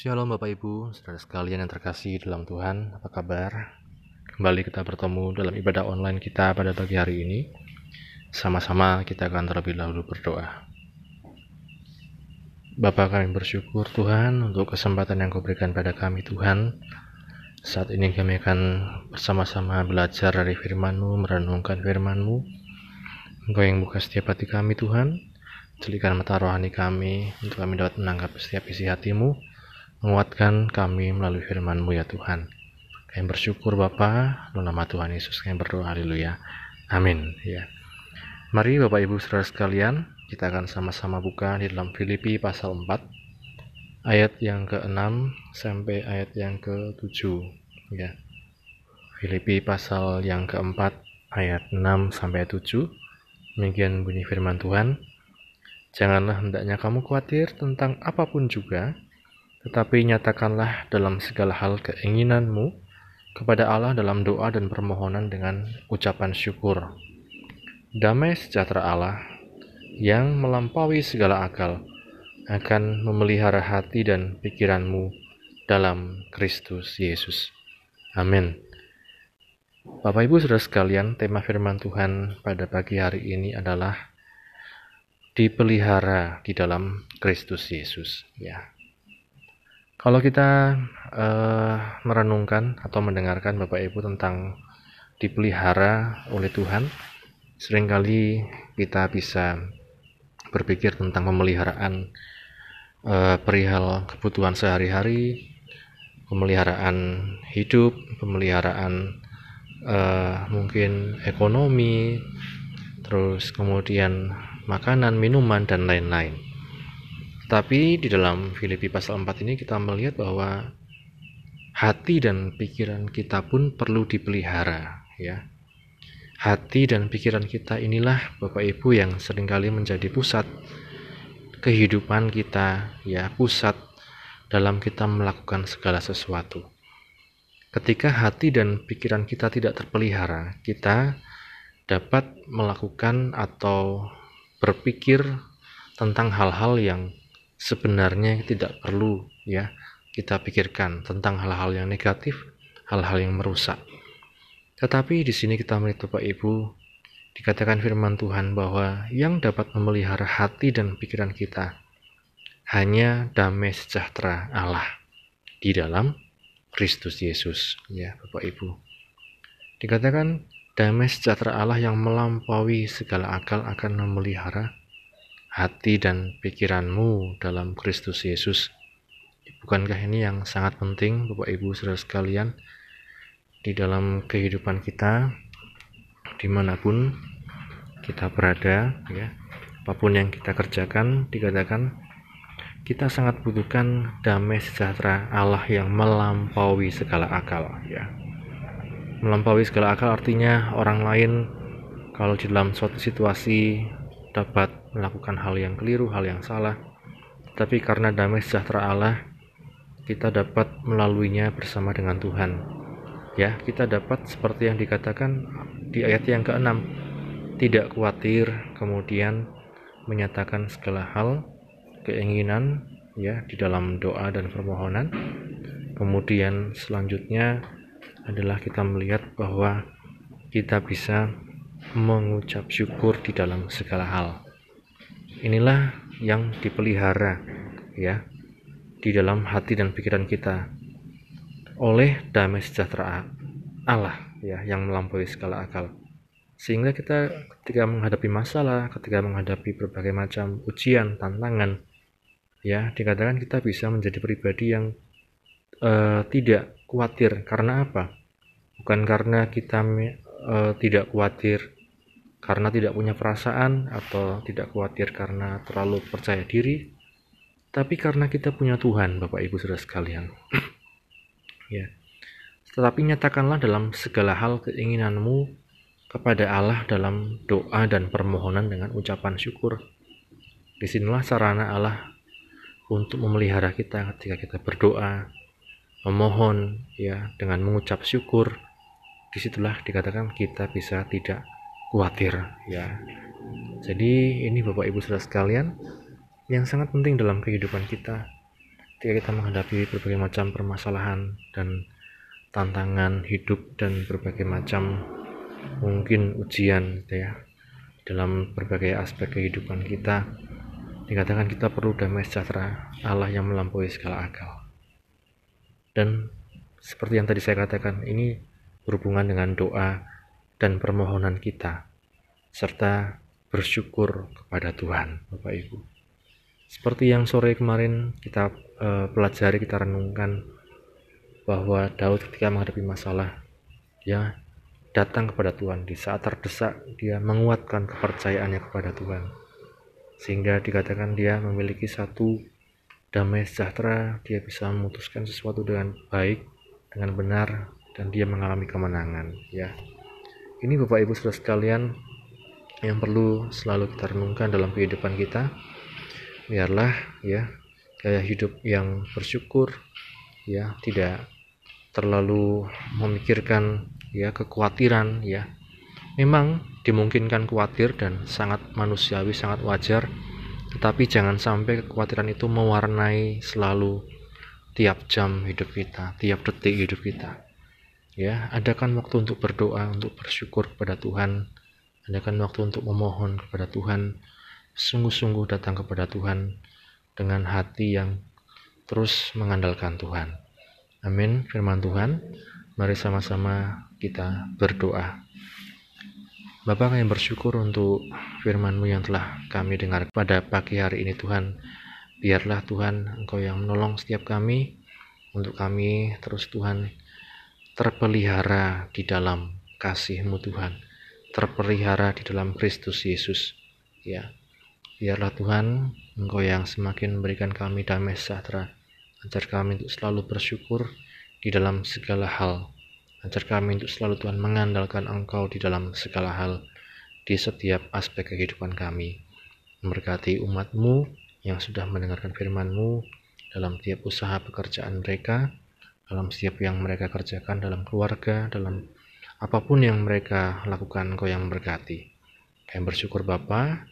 Shalom Bapak Ibu, saudara sekalian yang terkasih dalam Tuhan, apa kabar? Kembali kita bertemu dalam ibadah online kita pada pagi hari ini. Sama-sama kita akan terlebih dahulu berdoa. Bapak kami bersyukur Tuhan untuk kesempatan yang kau berikan pada kami Tuhan. Saat ini kami akan bersama-sama belajar dari firman-Mu, merenungkan firman-Mu. Engkau yang buka setiap hati kami Tuhan, jelikan mata rohani kami untuk kami dapat menangkap setiap isi hatimu menguatkan kami melalui firman-Mu ya Tuhan. Kami bersyukur Bapa, dalam nama Tuhan Yesus kami berdoa, haleluya. Amin. Ya. Mari Bapak Ibu Saudara sekalian, kita akan sama-sama buka di dalam Filipi pasal 4 ayat yang ke-6 sampai ayat yang ke-7 ya. Filipi pasal yang keempat ayat 6 sampai 7 demikian bunyi firman Tuhan Janganlah hendaknya kamu khawatir tentang apa pun juga, tetapi nyatakanlah dalam segala hal keinginanmu kepada Allah dalam doa dan permohonan dengan ucapan syukur. Damai sejahtera Allah yang melampaui segala akal akan memelihara hati dan pikiranmu dalam Kristus Yesus. Amin. Bapak Ibu Saudara sekalian, tema firman Tuhan pada pagi hari ini adalah dipelihara di dalam Kristus Yesus, ya. Kalau kita uh, merenungkan atau mendengarkan Bapak Ibu tentang dipelihara oleh Tuhan, sering kali kita bisa berpikir tentang pemeliharaan uh, perihal kebutuhan sehari-hari, pemeliharaan hidup, pemeliharaan uh, mungkin ekonomi, terus kemudian makanan, minuman, dan lain-lain. Tapi di dalam Filipi pasal 4 ini kita melihat bahwa hati dan pikiran kita pun perlu dipelihara ya. Hati dan pikiran kita inilah Bapak Ibu yang sering kali menjadi pusat kehidupan kita ya, pusat dalam kita melakukan segala sesuatu. Ketika hati dan pikiran kita tidak terpelihara, kita dapat melakukan atau berpikir tentang hal-hal yang sebenarnya tidak perlu ya kita pikirkan tentang hal-hal yang negatif, hal-hal yang merusak. Tetapi di sini kita melihat Bapak Ibu dikatakan firman Tuhan bahwa yang dapat memelihara hati dan pikiran kita hanya damai sejahtera Allah di dalam Kristus Yesus ya Bapak Ibu. Dikatakan damai sejahtera Allah yang melampaui segala akal akan memelihara hati dan pikiranmu dalam Kristus Yesus. Bukankah ini yang sangat penting Bapak Ibu saudara sekalian di dalam kehidupan kita di mana pun kita berada ya apa pun yang kita kerjakan dikatakan kita sangat butuhkan damai sejahtera Allah yang melampaui segala akal ya melampaui segala akal artinya orang lain kalau di dalam suatu situasi dapat melakukan hal yang keliru, hal yang salah. Tapi karena damai sejahtera Allah, kita dapat melaluinya bersama dengan Tuhan. Ya, kita dapat seperti yang dikatakan di ayat yang ke-6, tidak khawatir, kemudian menyatakan segala hal, keinginan ya di dalam doa dan permohonan. Kemudian selanjutnya adalah kita melihat bahwa kita bisa mengucap syukur di dalam segala hal. Inilah yang dipelihara ya di dalam hati dan pikiran kita oleh damai sejahtera Allah ya yang melampaui segala akal. Sehingga kita ketika menghadapi masalah, ketika menghadapi berbagai macam ujian, tantangan, ya dikatakan kita bisa menjadi pribadi yang uh, tidak khawatir karena apa? Bukan karena kita uh, tidak khawatir karena tidak punya perasaan atau tidak khawatir karena terlalu percaya diri, tapi karena kita punya Tuhan, Bapak Ibu Saudara sekalian. ya. Tetapi nyatakanlah dalam segala hal keinginanmu kepada Allah dalam doa dan permohonan dengan ucapan syukur. Di sinilah sarana Allah untuk memelihara kita ketika kita berdoa, memohon ya dengan mengucap syukur. Di situlah dikatakan kita bisa tidak khawatir ya. Jadi ini Bapak Ibu Saudara sekalian yang sangat penting dalam kehidupan kita ketika kita menghadapi berbagai macam permasalahan dan tantangan hidup dan berbagai macam mungkin ujian gitu ya dalam berbagai aspek kehidupan kita dikatakan kita perlu damai sejahtera Allah yang melampaui segala akal dan seperti yang tadi saya katakan ini berhubungan dengan doa dan permohonan kita serta bersyukur kepada Tuhan Bapak Ibu. Seperti yang sore kemarin kita uh, pelajari kita renungkan bahwa Daud ketika menghadapi masalah dia datang kepada Tuhan. Di saat terdesak dia menguatkan kepercayaannya kepada Tuhan. Sehingga dikatakan dia memiliki satu damai sejahtera dia bisa memutuskan sesuatu dengan baik dengan benar dan dia mengalami kemenangan ya ini Bapak Ibu Saudara sekalian yang perlu selalu kita renungkan dalam kehidupan kita biarlah ya gaya hidup yang bersyukur ya tidak terlalu memikirkan ya kekhawatiran ya. Memang dimungkinkan khawatir dan sangat manusiawi sangat wajar tetapi jangan sampai kekhawatiran itu mewarnai selalu tiap jam hidup kita tiap detik hidup kita ya adakan waktu untuk berdoa untuk bersyukur kepada Tuhan. Adakan waktu untuk memohon kepada Tuhan. Sungguh-sungguh datang kepada Tuhan dengan hati yang terus mengandalkan Tuhan. Amin. Firman Tuhan mari sama-sama kita berdoa. Bapak kami bersyukur untuk firman-Mu yang telah kami dengar pada pagi hari ini Tuhan. Biarlah Tuhan Engkau yang menolong setiap kami, untuk kami terus Tuhan terpelihara di dalam kasih-Mu Tuhan, terpelihara di dalam Kristus Yesus. Ya, biarlah Tuhan Engkau yang semakin memberikan kami damai sejahtera, ajar kami untuk selalu bersyukur di dalam segala hal, Ajar kami untuk selalu Tuhan mengandalkan Engkau di dalam segala hal, di setiap aspek kehidupan kami. Memberkati umatmu yang sudah mendengarkan firman-Mu dalam tiap usaha pekerjaan mereka, dalam setiap yang mereka kerjakan dalam keluarga, dalam apa pun yang mereka lakukan Engkau yang memberkati. Kami bersyukur Bapa,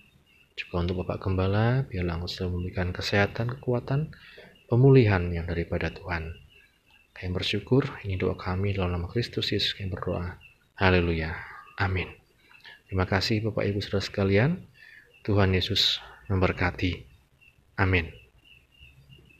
juga untuk Bapak Gembala, biarlah Engkau selalu memberikan kesehatan, kekuatan, pemulihan yang daripada Tuhan. Kami bersyukur, ini doa kami dalam nama Kristus Yesus kami berdoa. Haleluya. Amin. Terima kasih Bapak Ibu Saudara sekalian. Tuhan Yesus memberkati. Amin.